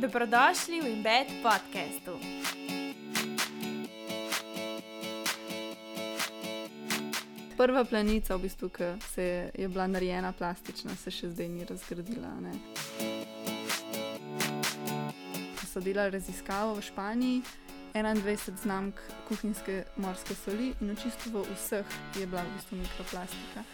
Dobrodošli v Embed podkastu. Prva planica, v bistvu, ki se je, je bila narejena plastična, se še zdaj ni razgradila. Ne. So delali raziskavo v Španiji, 21 znamk kuhinjske morske soli in očisto v vseh je bila v bistvu mikroplastika.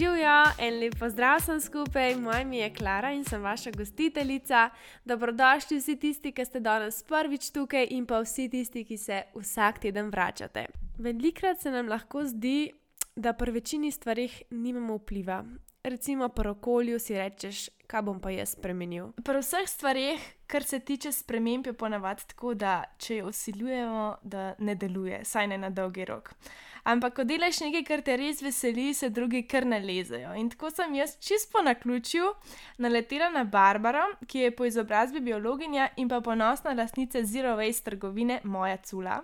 Živijo in lepo zdrav sem skupaj, moje ime je Klara in sem vaša gostiteljica. Dobrodošli vsi tisti, ki ste danes prvič tukaj in pa vsi tisti, ki se vsak teden vračate. Velikrat se nam lahko zdi, da pri večini stvarih nimamo vpliva. Recimo pri okolju si rečeš, kaj bom pa jaz spremenil. Pri vseh stvarih, kar se tiče sprememb, je ponavadi tako, da če jo usiljujemo, da ne deluje, saj ne na dolgi rok. Ampak, ko delaš nekaj, kar te res veseli, se drugi kar ne lezejo. In tako sem jaz čisto po naključju naletela na Barbaro, ki je po izobrazbi biologinja in pa ponosna lastnica Zero Waste trgovine Moja Cula.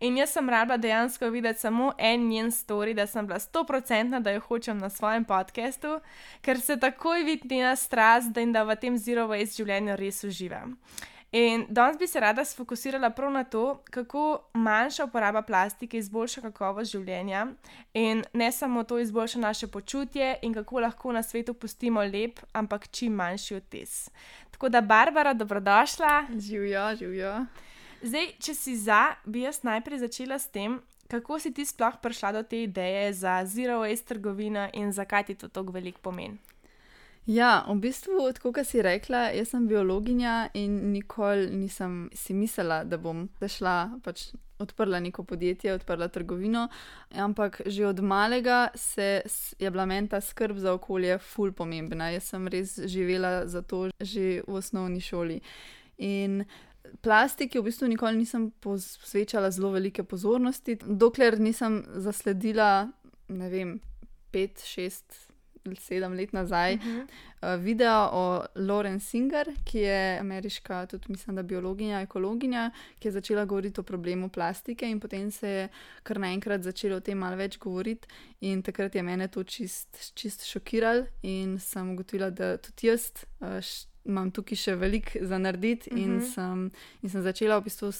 In jaz sem rada dejansko videti samo en njen story, da sem bila stoprocentna, da jo hočem na svojem podkastu, ker se takoj vidi njena strast, da in da v tem Zero Waste življenju res uživam. In danes bi se rada sfokusirala prav na to, kako manjša uporaba plastike izboljša kakovost življenja in ne samo to izboljša naše počutje in kako lahko na svetu pustimo lep, ampak čim manjši odtis. Tako da, Barbara, dobrodošla. Živijo, živijo. Zdaj, če si za, bi jaz najprej začela s tem, kako si ti sploh prišla do te ideje za Zero Waste trgovino in zakaj ti to tako velik pomen. Ja, v bistvu, tako kot si rekla, jaz sem biologinja in nikoli nisem si mislila, da bom zašla, pač odprla neko podjetje, odprla trgovino. Ampak že od malega se je bila meni ta skrb za okolje ful pomembna. Jaz sem res živela za to že v osnovni šoli. In plastiki v bistvu nikoli nisem posvečala zelo velike pozornosti, dokler nisem zasledila, ne vem, pet, šest sedem let nazaj, uh -huh. uh, video o Lauren Singer, ki je ameriška, tudi mislim, da biologinja, ekologinja, ki je začela govoriti o problemu plastike in potem se je kar naenkrat začelo o tem malo več govoriti. In takrat je mene to čist, čist šokiralo in sem ugotovila, da tudi jaz. Uh, Imam tukaj še veliko za narediti, uh -huh. in, mhm. sem, in sem začela v bistvu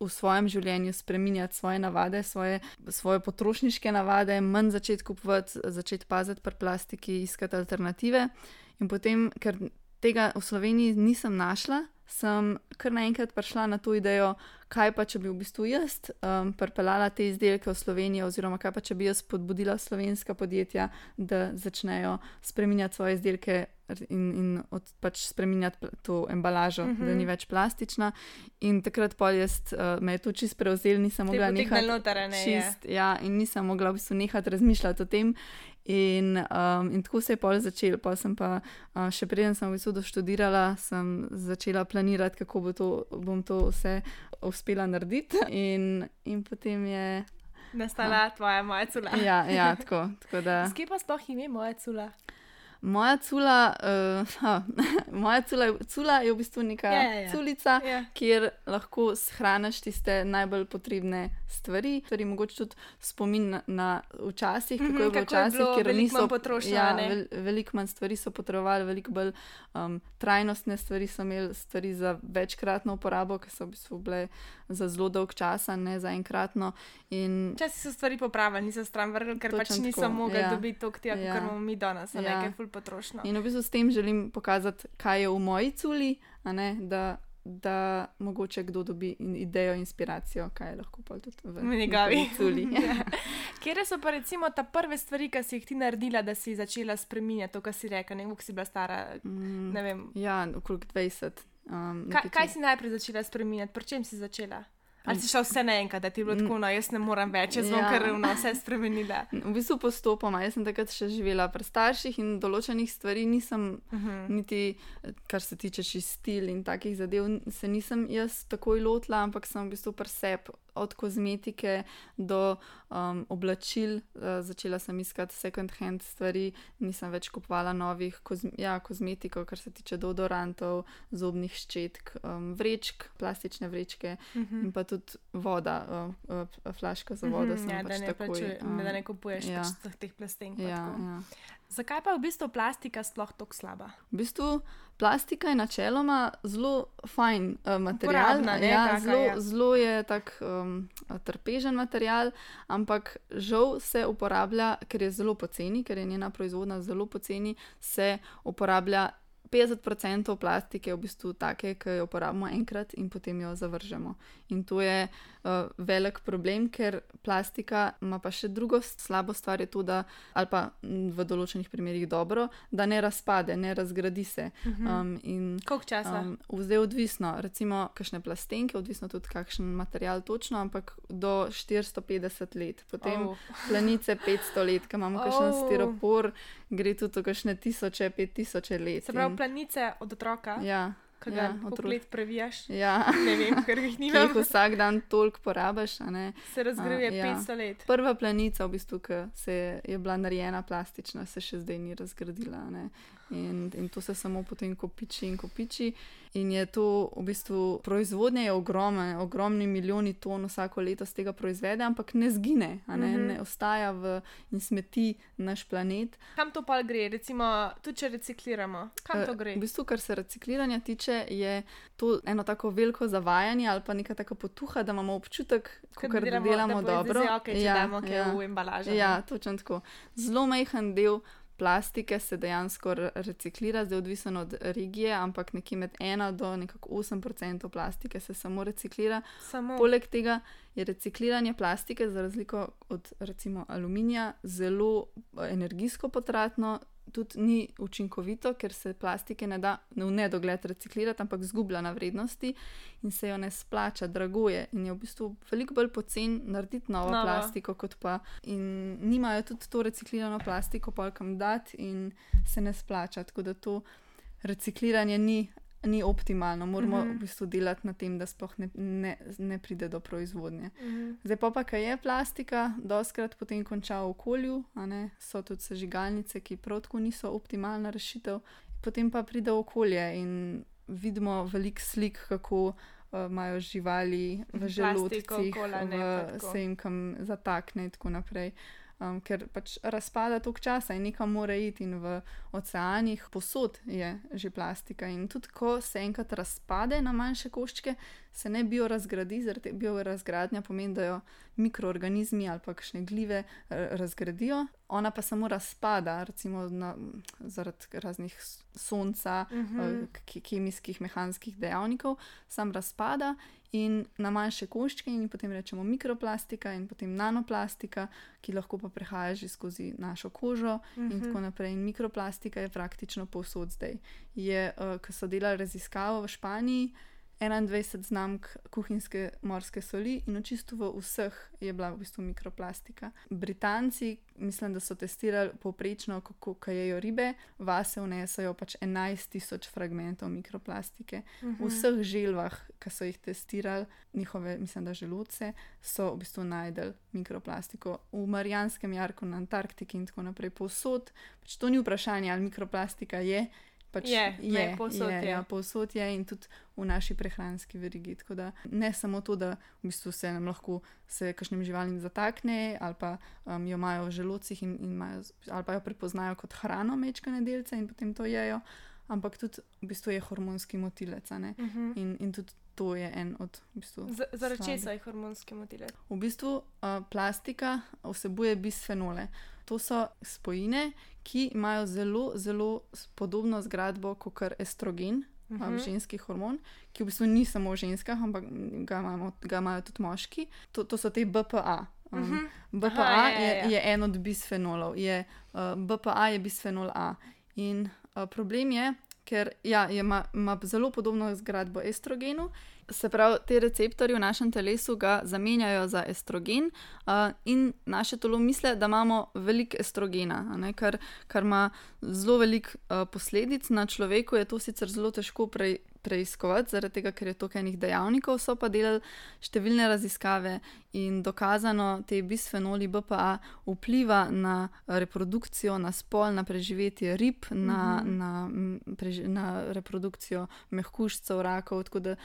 v svojem življenju spremenjati svoje navade, svoje, svoje potrošniške navade, manj začeti kupovati, začeti paziti pri plastiki, iskati alternative. In potem, ker tega v Sloveniji nisem našla, sem kar naenkrat prišla na to idejo, kaj pa če bi v bistvu jaz um, pripeljala te izdelke v Slovenijo, oziroma kaj pa če bi jaz spodbudila slovenska podjetja, da začnejo spremenjati svoje izdelke in, in od, pač spremenjati to embalažo, uh -huh. da ni mhm. več plastična. In takrat pa jaz uh, me je to čist prevzel, nisem mogla nehati. Ja, in nisem mogla v bistvu nehati razmišljati o tem. In, um, in tako se je pol začel. Pa sem pa uh, še preden sem v bistvu doštudirala, sem začela planirati, kako bo to, bom to vse uspela narediti. In, in potem je. Nastala ja. tvoja moja cula. Ja, ja tako. tako da... Skaj pa sploh ime moja cula? Moja cula, uh, moja cula, cula je v bistvu neka yeah, ja, yeah. Ja. culica, yeah. Ja. kjer lahko shraniš tiste najbolj potrebne stvari, stvari mogoče tudi spomin na, na včasih, kako je bilo včasih, ker niso potrošili. Ja, vel, veliko manj stvari so potrebovali, veliko bolj um, trajnostne stvari so imeli, stvari za večkratno uporabo, ki so v bistvu bile za zelo dolg čas, ne za enkratno. In... Včasih so stvari popravili, niso stran vrgli, ker pač nisem mogel ja. dobiti to, kar ja. imamo mi danes, ja. nekaj potrošno. In v bistvu s tem želim pokazati, kaj je v moji culi, da, da mogoče kdo dobi idejo, inspiracijo, kaj je lahko tudi v njegovi culi. Kje so pa recimo ta prve stvari, ki si jih ti naredila, da si začela spreminjati to, kar si rekla, ne vem, si bila stara. Mm, ja, okrog 20. Um, kaj, kaj si najprej začela spreminjati, pri čem si začela? Ali si šel vse naenkrat, da ti je bilo tako, no, jaz ne morem več, jaz bom ja. kar ravno vse spremenila. V bistvu postopoma, jaz sem takrat še živela pri starših in določenih stvari nisem, uh mhm. -huh. niti kar se tiče čistil in takih zadev, se nisem jaz takoj lotila, ampak sem v bistvu presep od kozmetike do um, oblačil. Uh, začela sem iskati second-hand stvari, nisem več kupovala novih kozm ja, kozmetikov, kar se tiče deodorantov, zobnih ščetk, um, vrečk, plastične vrečke uh mhm. -huh. in pa tudi voda, uh, uh, flaška za vodo. Uh -huh, ja, pač da, ne takoj, pač, um, da ne kupuješ ja. pač teh plastenk. Ja, ja. Zakaj pa je v bistvu plastika sploh tako slaba? V bistvu plastika je načeloma zelo fajn uh, material. Uporabna, ne, ja, taka, zelo, ja. zelo je tak um, trpežen material, ampak žal se uporablja, ker je zelo poceni, ker je njena proizvodnja zelo poceni, se uporablja. 50% plastike je v bistvu take, ki jo uporabimo enkrat in potem jo zavržemo. In to je uh, velik problem, ker plastika ima pa še drugo slabo stvar, je to, da, ali pa v določenih primerjih dobro, da ne razpade, ne razgradi se. Um, in Koliko časa? Um, zdaj odvisno, recimo, kakšne plastenke, odvisno tudi kakšen material točno, ampak do 450 let, potem Oh. planice 500 let, ki imamo kakšen Oh. oh. stiropor, gre tudi v kakšne tisoče, pet tisoče let. Se pravi, planice od otroka, Ja, ki ga ja, otrok. let previjaš. Ja, Ne vem, ker jih ki jih nimam. vsak dan toliko porabiš. ne. Se razgrajuje ja. 500 let. Prva planica, v bistvu, ki se je, bila narejena plastična, se še zdaj ni razgradila. ne. In, in to se samo potem kopiči in kopiči. In je to v bistvu proizvodnja je ogromna, ogromni milijoni ton vsako leto z tega proizvede, ampak ne zgine, ne, Mhm. ne ostaja v, in smeti naš planet. Kam to pa gre, recimo, tudi če recikliramo? Kam to Eh, gre? V bistvu, kar se recikliranja tiče, je to eno tako veliko zavajanje ali pa neka taka potuha, da imamo občutek, Kot da delamo dobro. Ja, okay, ja, damo ja. v embalažo. Ja, točno tako. Zelo majhen del plastike se dejansko re- reciklira, zdaj odvisno od regije, ampak nekje med 1 do nekako 8% plastike se samo reciklira. Samo Poleg tega je recikliranje plastike, za razliko od recimo aluminija, zelo eh, energijsko potratno. Tudi ni učinkovito, ker se plastike ne da v nedogled reciklirati, ampak zgublja na vrednosti in se jo ne splača, drago je. In je v bistvu veliko bolj pocen narediti novo, novo. plastiko, kot pa. In nimajo tudi to reciklirano plastiko, pa kam dati in se ne splača. Tako da to recikliranje ni, ni optimalno. Moramo Mhm. mm -hmm. v bistvu delati na tem, da sploh ne, ne, ne pride do proizvodnje. Mhm. Zdaj pa, pa kaj je plastika, doskrat potem konča v okolju, so tudi sežigalnice, ki prav tako niso optimalna rešitev, potem pa pride okolje in vidimo veliko slik, kako uh, imajo živali v Plastiko želodcih, okoli, ne, v se jim kam zatakne in tako naprej. Um, ker pač razpada toliko časa in nekam mora iti, in v oceanih posod je že plastika. In tudi ko se enkrat razpade na manjše koščke, se ne biorazgradi, zaradi biorazgradnja pomeni, da jo mikroorganizmi ali pa kakšne glive eh, razgradijo, ona pa samo razpada, recimo na, zaradi raznih sonca, Mhm. eh, ke- kemijskih, mehanskih dejavnikov, sam razpada in na manjše koščke, in potem rečemo mikroplastika in potem nanoplastika, ki lahko pa prehaja že skozi našo kožo in Mhm. tako naprej. In mikroplastika je praktično povsod zdaj. Je, uh, ko so delali raziskavo v Španiji, 21 znamk kuhinjske morske soli in čisto v vseh je bila v bistvu mikroplastika. Britanci, mislim, da so testirali povprečno, kako kajejo ribe, vase vnesajo pač 11 tisoč fragmentov mikroplastike. Mhm. V vseh želvah, ki so jih testirali, njihove, mislim, da želodce, so v bistvu najdel mikroplastiko. V Marijanskem jarku, na Antarktiki in tako naprej, povsod. Pač to ni vprašanje, ali mikroplastika je. Pač Je, ne, povsod je. Ja, povsod je in tudi v naši prehranski verigi. Tako da ne samo to, da v bistvu se nam lahko se kakšnim živalim zatakne, ali pa um, jo imajo v želodcih in, in imajo, ali pa jo prepoznajo kot hrano, mečkane delce in potem to jejo, ampak tudi v bistvu je hormonski motilec. ne. Mhm. In, in tudi to je en od. V bistvu, Zaradi česa je hormonski motilec? V bistvu uh, plastika vsebuje bisfenole. To so spojine, ki imajo zelo, zelo podobno zgradbo kot estrogen, uh Mhm. -huh. ženski hormon, ki v bistvu ni samo v ženskah, ampak ga, imamo, ga imajo tudi moški. To, to so te BPA. Um, Mhm. BPA Aha, ja, ja, je, ja. je en od bisfenolov, je, uh, BPA je bisfenol A. In uh, problem je, ker ja, ima, ima zelo podobno zgradbo estrogenu. Se pravi, te receptorji v našem telesu ga zamenjajo za estrogen, uh, in naše telo misli, da imamo veliko estrogena, ne, kar, kar ima zelo veliko uh, posledic na človeku. Je to sicer zelo težko prej, preiskovati, zaradi tega, ker je toliko enih dejavnikov. So pa delali številne raziskave in dokazano, te bisfenoli BPA vpliva na reprodukcijo, na spol, na preživetje rib, na, Mhm. na, preži, na reprodukcijo mehkužcev, rakov. Tako da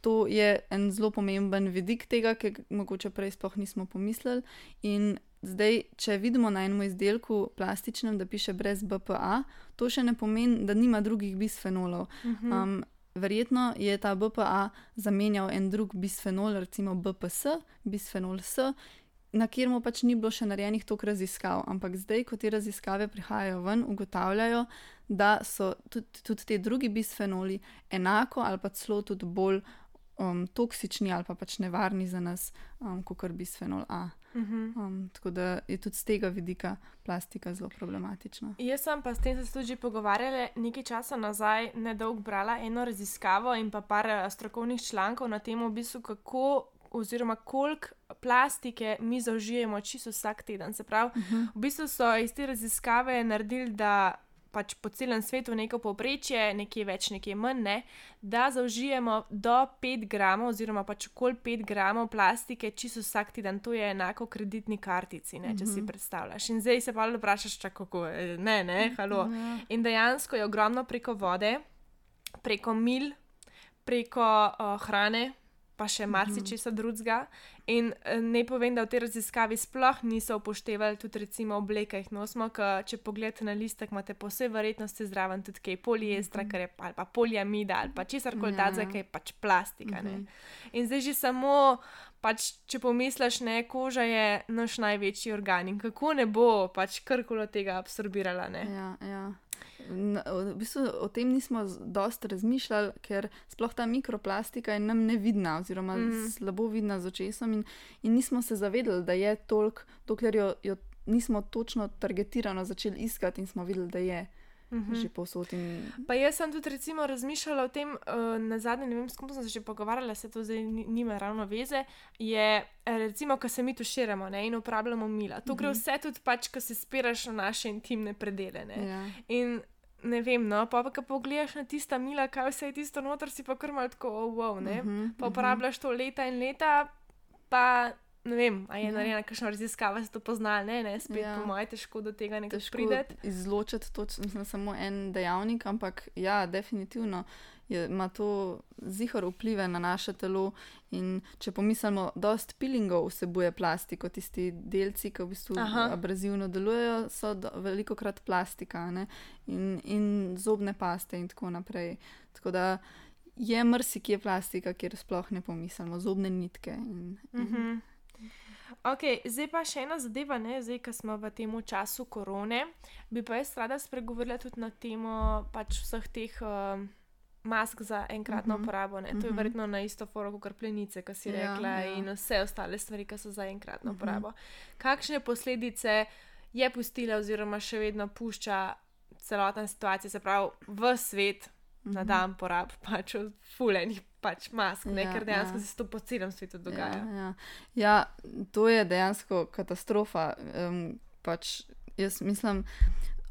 to je en zelo pomemben vidik tega, ki ga mogoče prej sploh nismo pomislili. In zdaj, če vidimo na enem izdelku plastičnem, da piše brez BPA, to še ne pomeni, da nima drugih bisfenolov. Um, verjetno je ta BPA zamenjal en drug bisfenol, recimo BPS, bisfenol S, na kjer mu pač ni bilo še narejenih toliko raziskav. Ampak zdaj, ko te raziskave prihajajo ven, ugotavljajo, da so tudi, tudi ti drugi bisfenoli enako ali pa celo tudi bolj um, toksični ali pa pač nevarni za nas, um, kot bisfenol A. Um, tako da je tudi z tega vidika plastika zelo problematična. Jaz sem pa s tem se tudi pogovarjala nekaj časa nazaj, nedolgo brala eno raziskavo in pa par eh, strokovnih člankov na temo, v bistvu, kako oziroma koliko plastike mi zaužijemo čisto vsak teden. Se pravi, uh -huh. v bistvu so iz te raziskave naredili, da pač po celem svetu neko povprečje, nekje več, nekje manj, ne, da zaužijemo do 5 gramov, oziroma pač okoli 5 gramov plastike, čisto vsak teden, to je enako kreditni kartici, ne, če uh -huh. si Mhm. predstavljaš. In zdaj se pa vprašaš, kako je, ne, ne, halo. Ja. In dejansko je ogromno preko vode, preko mil, preko uh, hrane, pa še marsičesa drugega. In eh, ne povem, da v tej raziskavi sploh niso upoštevali tudi recimo obleke, ki jih nosimo, ker če pogledate na listek, imate po vsej verjetnosti zraven tudi kaj poliestra, kar je pa- ali pa poliamida ali pa česar koli Ja. takega, ki je pač plastika. Ne. In zdaj že samo, pač, če pomisliš, ne, koža je naš največji organ in kako ne bo pač karkoli tega absorbirala. Ne. Ja, ja. Na- V bistvu o tem nismo dosti razmišljali, ker sploh ta mikroplastika je nam nevidna, oziroma mm. slabo vidna z očesom, in, in nismo se zavedali, da je toliko, dokler jo, jo nismo točno targetirano začeli iskati in smo videli, da je Mhm. že povsod. In, Pa jaz sem tudi recimo razmišljala o tem, uh, na zadnje, ne vem, s kom sem se že pogovarjala, se to zdaj ni- nima ravno veze. Je eh, recimo, ko se mi tuširamo ne, in uporabljamo mila. To gre vse tudi pač, ko se spiraš v naše intimne predele. Ne. ja. In ne vem, no, pa pa ko pogledaš na tista mila, kaj vse je tisto noter, si pa kar malo tako, oh, wow, ne. Mhm, Pa uporabljaš to leta in leta, pa ne vem, a je Ja. narejena kakšna raziskava, se to pozna, ne, ne, spet Ja. po mojem težko do tega Težko prideti. izločiti točno mislim, samo en dejavnik, ampak ja, definitivno je, ima to zihar vplive na naše telo. In če pomislimo, dost pilingov vsebuje plastiko, tisti delci, ki v bistvu Aha. abrazivno delujejo, so veliko krat plastika ne? in, in zobne paste in tako naprej. Tako da je mrsikje plastika, kjer sploh ne pomislimo, zobne nitke. In, in, Mhm. Okay, zdaj pa še ena zadeva, ne? zdaj, ko smo v tem času korone, bi pa jaz rada spregovorila tudi na temo pač vseh teh uh, mask za enkratno Mhm. uporabo. Ne? To je Mhm. verjetno na isto foro kot plenice, ki si Ja, rekla, ja. in vse ostale stvari, ki so za enkratno Mhm. uporabo. Kakšne posledice je pustila, oziroma še vedno pušča celotna situacija, se pravi, v svet na Mhm. dan porab, pač od fulejnih pač mask, ne? Ja, ker dejansko ja. se to po celem svetu dogaja. Ja, ja. ja, to je dejansko katastrofa. Um, pač jaz mislim,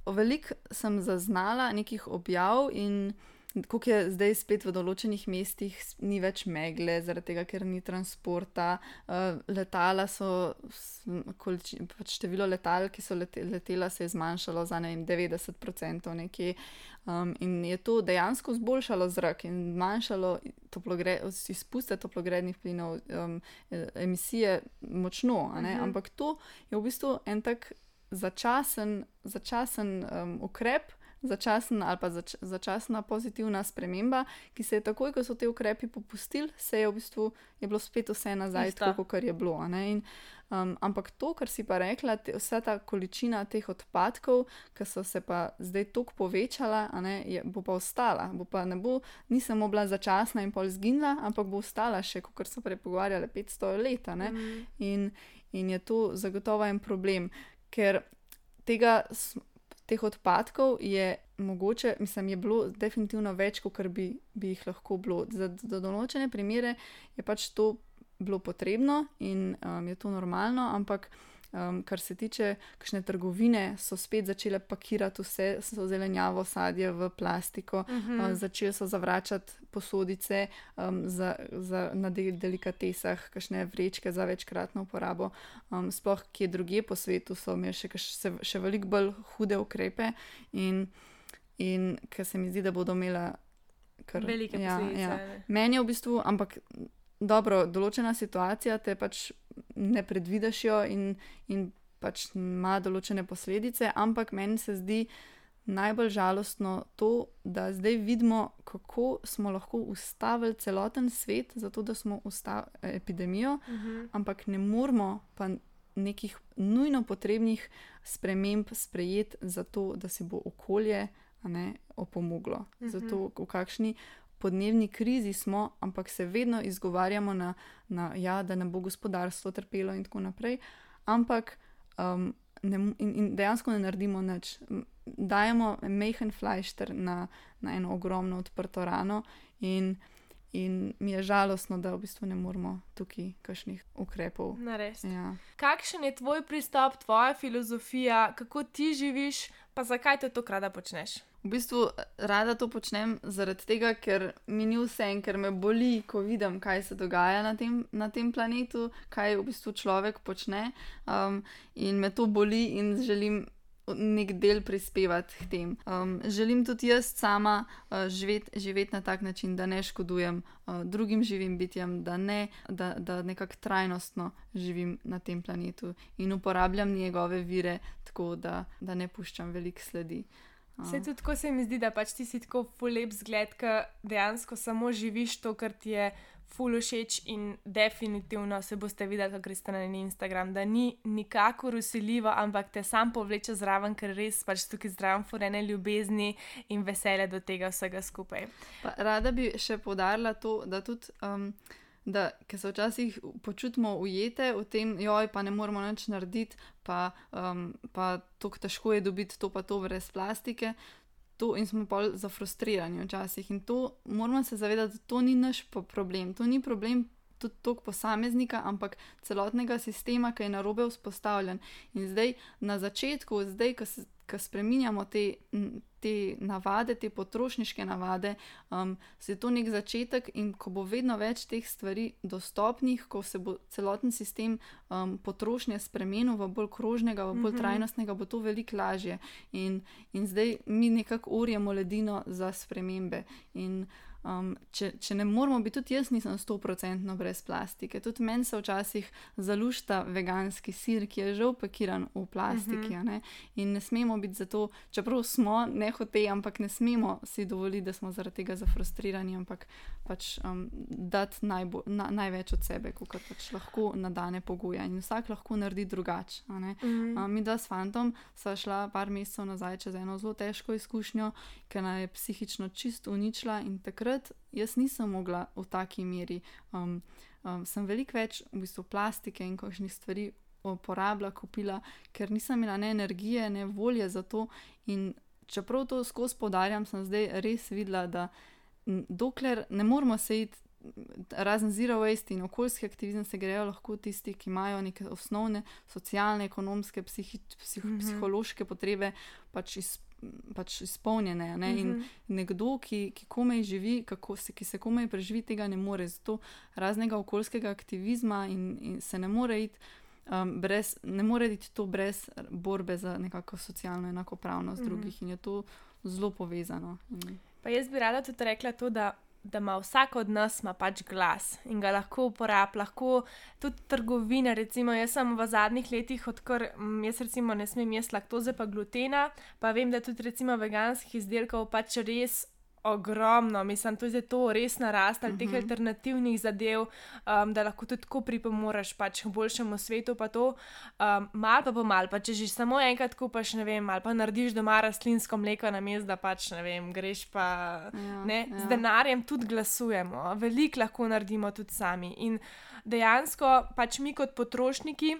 veliko sem zaznala nekih objav in. Kako je zdaj spet v določenih mestih, ni več megle, zaradi tega, ker ni transporta. Uh, letala so, količi, pač število letal, ki so lete, letela, se je zmanjšalo za ne vem, 90% nekje. Um, in je to dejansko zboljšalo zrak in zmanjšalo toplogre, izpuste toplogrednih plinov, um, e- emisije močno. ne. Mhm. Ampak to je v bistvu en tak začasen, začasen um, ukrep. Začasen ali pa zač, začasna pozitivna sprememba, ki se je takoj, ko so te ukrepi popustili, se je v bistvu je bilo spet vse nazaj, Isto. tako kot je bilo. In, um, ampak to, kar si pa rekla, te, vsa ta količina teh odpadkov, ki so se pa zdaj tako povečala, ne, je, bo pa ostala. Bo pa ne bo, ni samo bila začasna in pol zginila, ampak bo ostala še, kot so prej pogovarjali, 500 let. Mm. In, in je to zagotovo en problem, ker tega, teh odpadkov je mogoče, mislim, je bilo definitivno več, kot bi, bi jih lahko bilo. Za, za določene primere je pač to bilo potrebno in um, je to normalno, ampak um, kar se tiče kakšne trgovine, so spet začele pakirati vse zelenjavo, sadje v plastiko. Uh, začeli so zavračati posodice um, za, za, na de delikatesah, kakšne vrečke za večkratno uporabo. Um, sploh kje drugje po svetu so imeli še, se- še veliko bolj hude ukrepe, in, in ker se mi zdi, da bodo imela kar Velike ja, posledice. ja. Meni je v bistvu, ampak dobro, določena situacija te pač ne predvidiš jo in, in pač ima določene posledice, ampak meni se zdi najbolj žalostno to, da zdaj vidimo, kako smo lahko ustavili celoten svet, zato da smo ustavili epidemijo, uh -huh. ampak ne moramo pa nekih nujno potrebnih sprememb sprejeti, zato da se bo okolje ne, opomoglo. Uh -huh. Zato v kakšni podnebni krizi smo, ampak se vedno izgovarjamo na, na ja, da ne bo gospodarstvo trpelo in tako naprej. Ampak um, ne, in, in dejansko ne naredimo nič dajemo mehen flajšter na, na eno ogromno odprto rano, in, in mi je žalostno, da v bistvu ne moremo tukaj kakšnih ukrepov. Ja. Kakšen je tvoj pristop, tvoja filozofija, kako ti živiš, pa zakaj to krada počneš? V bistvu rada to počnem zaradi tega, ker mi ni vse in ker me boli, ko vidim, kaj se dogaja na tem, na tem planetu, kaj v bistvu človek počne. Um, in me to boli in želim nek del prispevati k tem. Um, želim tudi jaz sama uh, živeti živet na tak način, da ne škodujem uh, drugim živim bitjem, da, ne, da, da nekako trajnostno živim na tem planetu in uporabljam njegove vire tako, da, da ne puščam velik sledi. Vse tudi tako se mi zdi, da pač ti si tako fulep zgled, da dejansko samo živiš to, kar ti je ful všeč in definitivno se boste videli, ko greste na Instagram, da ni nikakor usiljivo, ampak te sam povleče zraven, ker res pač tukaj zraven furene ljubezni in veselje do tega vsega skupaj. Pa, rada bi še podarila to, da tudi. Um, Da, se včasih počutimo ujete v tem, joj, pa ne moramo nič narediti, pa, um, pa tako težko je dobiti to, pa to brez plastike to in smo pa zafrustrirani včasih. In to moramo se zavedati, da to ni naš problem, to ni problem. Tudi tok posameznika, ampak celotnega sistema, ki je na robe vzpostavljen. In zdaj, na začetku, zdaj, ko, se, ko spremenjamo te, te navade, te potrošniške navade, um, se je to nek začetek, in ko bo vedno več teh stvari dostopnih, ko se bo celoten sistem um, potrošnje spremenil v bolj krožnega, v bolj mhm. trajnostnega, bo to veliko lažje. In, in zdaj mi nekako urjamo ledino za spremembe. In, Um, če, če ne moramo biti, tudi jaz nisem 100% brez plastike. Tudi meni se včasih zalušta veganski sir, ki je že upakiran v plastiki. Uh -huh. ne? In ne smemo biti zato, čeprav smo nehote, ampak ne smemo si dovoliti, da smo zaradi tega zafrustrirani, ampak pač um, dati najbo, na, največ od sebe, kot pač lahko na dane pogoje. In vsak lahko naredi drugače. Uh -huh. um, mi, da s fantom, sva šla par mesecev nazaj čez eno zelo težko izkušnjo, ki nas je psihično čist uničila in takrat takrat jaz nisem mogla v taki meri. Um, um, sem veliko več v bistvu plastike in kakšnih stvari uporabljala, kupila, ker nisem imela ne energije, ne volje za to. In čeprav to skozi podarjam, sem zdaj res videla, da dokler ne moramo se iti. Razen zero waste in okoljski aktivizem se grejo lahko tisti, ki imajo neke osnovne socialne, ekonomske, psihi, psih, mm -hmm. psihološke potrebe pač izpolniti pač izpolnjene. Ne? In mhm. nekdo, ki, ki komaj živi, se, ki se komaj preživi, tega ne more. Zato raznega okoljskega aktivizma in, in se ne more iti. Um, brez, ne more biti to brez borbe za nekako socialno enakopravnost mm -hmm. drugih, in je to zelo povezano. Pa jaz bi rada tudi rekla to, da da ima vsak od nas pač glas in ga lahko uporablja, lahko tudi trgovine. Recimo, jaz sem v zadnjih letih, odkar mm, jaz recimo ne smem jesti laktoze, pa glutena, pa vem, da tudi recimo veganskih izdelkov pač res ogromno, mislim, da je to res naraslo, uh -huh. teh mhm. alternativnih zadev, um, da lahko tudi tako pripomoreš pač k boljšemu svetu. Pa to, um, mal pa pomal, pa če že samo enkrat kupaš, ne vem, ali pa narediš doma rastlinsko mleko na mestu, da pač ne vem, greš pa ja, ne, ja. z denarjem tudi glasujemo, veliko lahko naredimo tudi sami. In dejansko pač mi kot potrošniki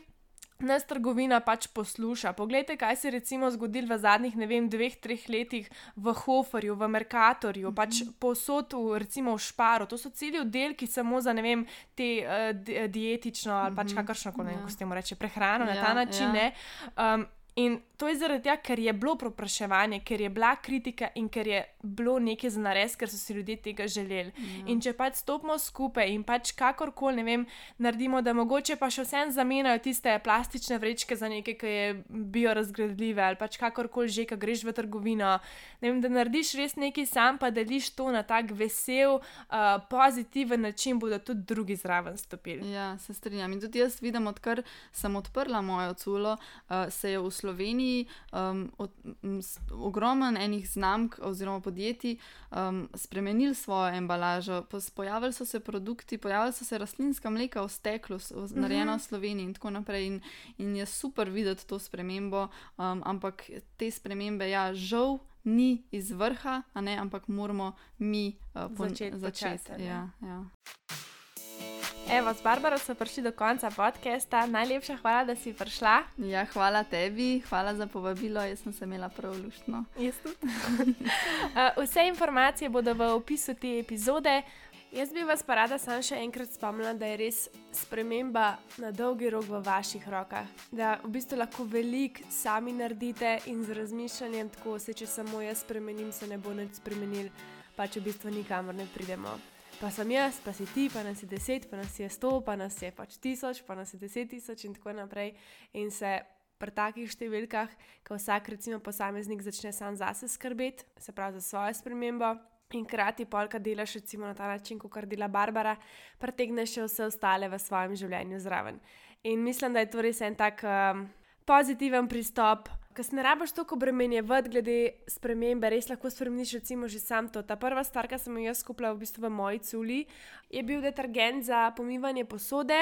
nas trgovina pač posluša. Poglejte, kaj se je recimo zgodilo v zadnjih, ne vem, dveh, treh letih v Hoferju, v Merkatorju, mm -hmm. pač posod, v, recimo v Šparu. To so celi oddelki samo za, ne vem, te uh, dietično ali pač mhm. kakršno koli, ja. ko se temu reče, prehrano ja, na ta način. Ja. Um, In to je zaradi tega, ker je bilo popraševanje, ker je bila kritika in ker je bilo nekaj za nares, ker so si ljudje tega želeli. Ja. In če pač stopimo skupaj in pač kakorkoli, ne vem, naredimo, da mogoče pa še vsem zamenjajo tiste plastične vrečke za nekaj, ki je biorazgradljive ali pač kakorkoli že, ki greš v trgovino. Ne vem, da narediš res nekaj sam, pa deliš to na tak vesel, uh, pozitiven način, bodo tudi drugi zraven stopili. Ja, se strinjam. In tudi jaz vidim, odkar sem odprla mojo culo, uh, se je v Sloveniji um, od, m, s, ogromen enih znamk oziroma podjetij um, spremenili svojo embalažo. Pojavili so se produkti, pojavili so se rastlinska mleka v steklu, narejena v Sloveniji in tako naprej. In, in je super videti to spremembo, um, ampak te spremembe, ja, žal. Ni iz vrha, ne, ampak moramo mi uh, začeti. začeti ja, ja. Evo, s Barbaro smo prišli do konca podcasta. Najlepša hvala, da si prišla. Ja, hvala tebi, hvala za povabilo. Jaz sem se imela prav luštno. Vse informacije bodo v opisu te epizode. Jaz bi vas pa rada samo še enkrat spomnila, da je res sprememba na dolgi rok v vaših rokah. Da v bistvu lahko veliko sami naredite in z razmišljanjem, tako se če samo jaz spremenim, se ne bo nič spremenil, pa če v bistvu nikamor ne pridemo pa sem jaz, pa si ti, pa nas je deset, pa nas je sto, pa nas je pač tisoč, pa nas je deset tisoč in tako naprej. In se pri takih številkah, ko vsak, recimo, posameznik začne sam zase skrbeti, se pravi za svojo spremembo. In krati polka delaš, recimo na ta način, kot dela Barbara, pretegneš še vse ostale v svojem življenju zraven. In mislim, da je to res en tak um, pozitiven pristop, Ker se ne rabiš toliko obremenjevati glede spremembe, res lahko spremeniš, recimo, že sam to. Ta prva stvar, ki sem jo jaz kupila v, bistvu v moji culi, je bil detergent za pomivanje posode.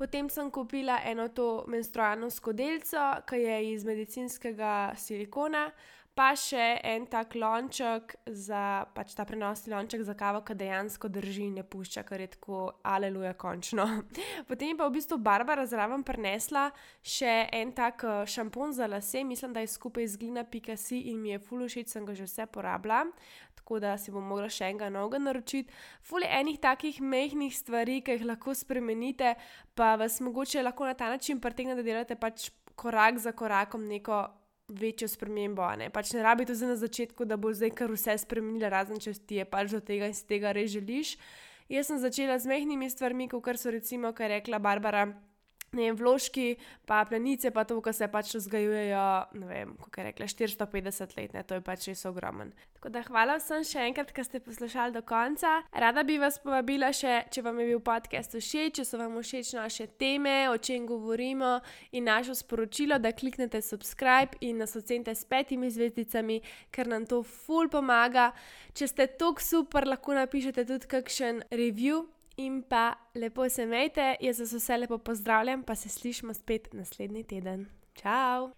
Potem sem kupila eno to menstrualno skodelico, ki je iz medicinskega silikona pa še en tak lonček za pač ta prenosni lonček za kavo, ki dejansko drži in ne pušča, kar je tako aleluja, končno. Potem pa v bistvu Barbara zraven prenesla še en tak eh, šampon za lase, mislim, da je skupaj z glina Pikasi in mi je fulušič, sem ga že vse porabila. Tako da si bom mogla še enega novega naročiti. Fuli enih takih mehkih stvari, ki jih lahko spremenite, pa vas mogoče lahko na ta način pritegne, da delate pač korak za korakom neko večjo spremembo. Ne? Pač ne rabi to zdaj na začetku, da bo zdaj kar vse spremenila, razen če ti je pač do tega in si tega res želiš. Jaz sem začela z mehkimi stvarmi, kot so recimo, kar je rekla Barbara ne vem, vložki, pa plenice, pa to, kar se pač vzgajujejo, ne vem, kako je rekla, 450 let, ne, to je pač res ogromen. Tako da hvala vsem še enkrat, ker ste poslušali do konca. Rada bi vas povabila še, če vam je bil podcast všeč, če so vam všeč naše teme, o čem govorimo in naše sporočilo, da kliknete subscribe in nas ocenite s petimi zvezdicami, ker nam to ful pomaga. Če ste tok super, lahko napišete tudi kakšen review in pa lepo se imejte, jaz vas vse lepo pozdravljam, pa se slišimo spet naslednji teden. Ciao!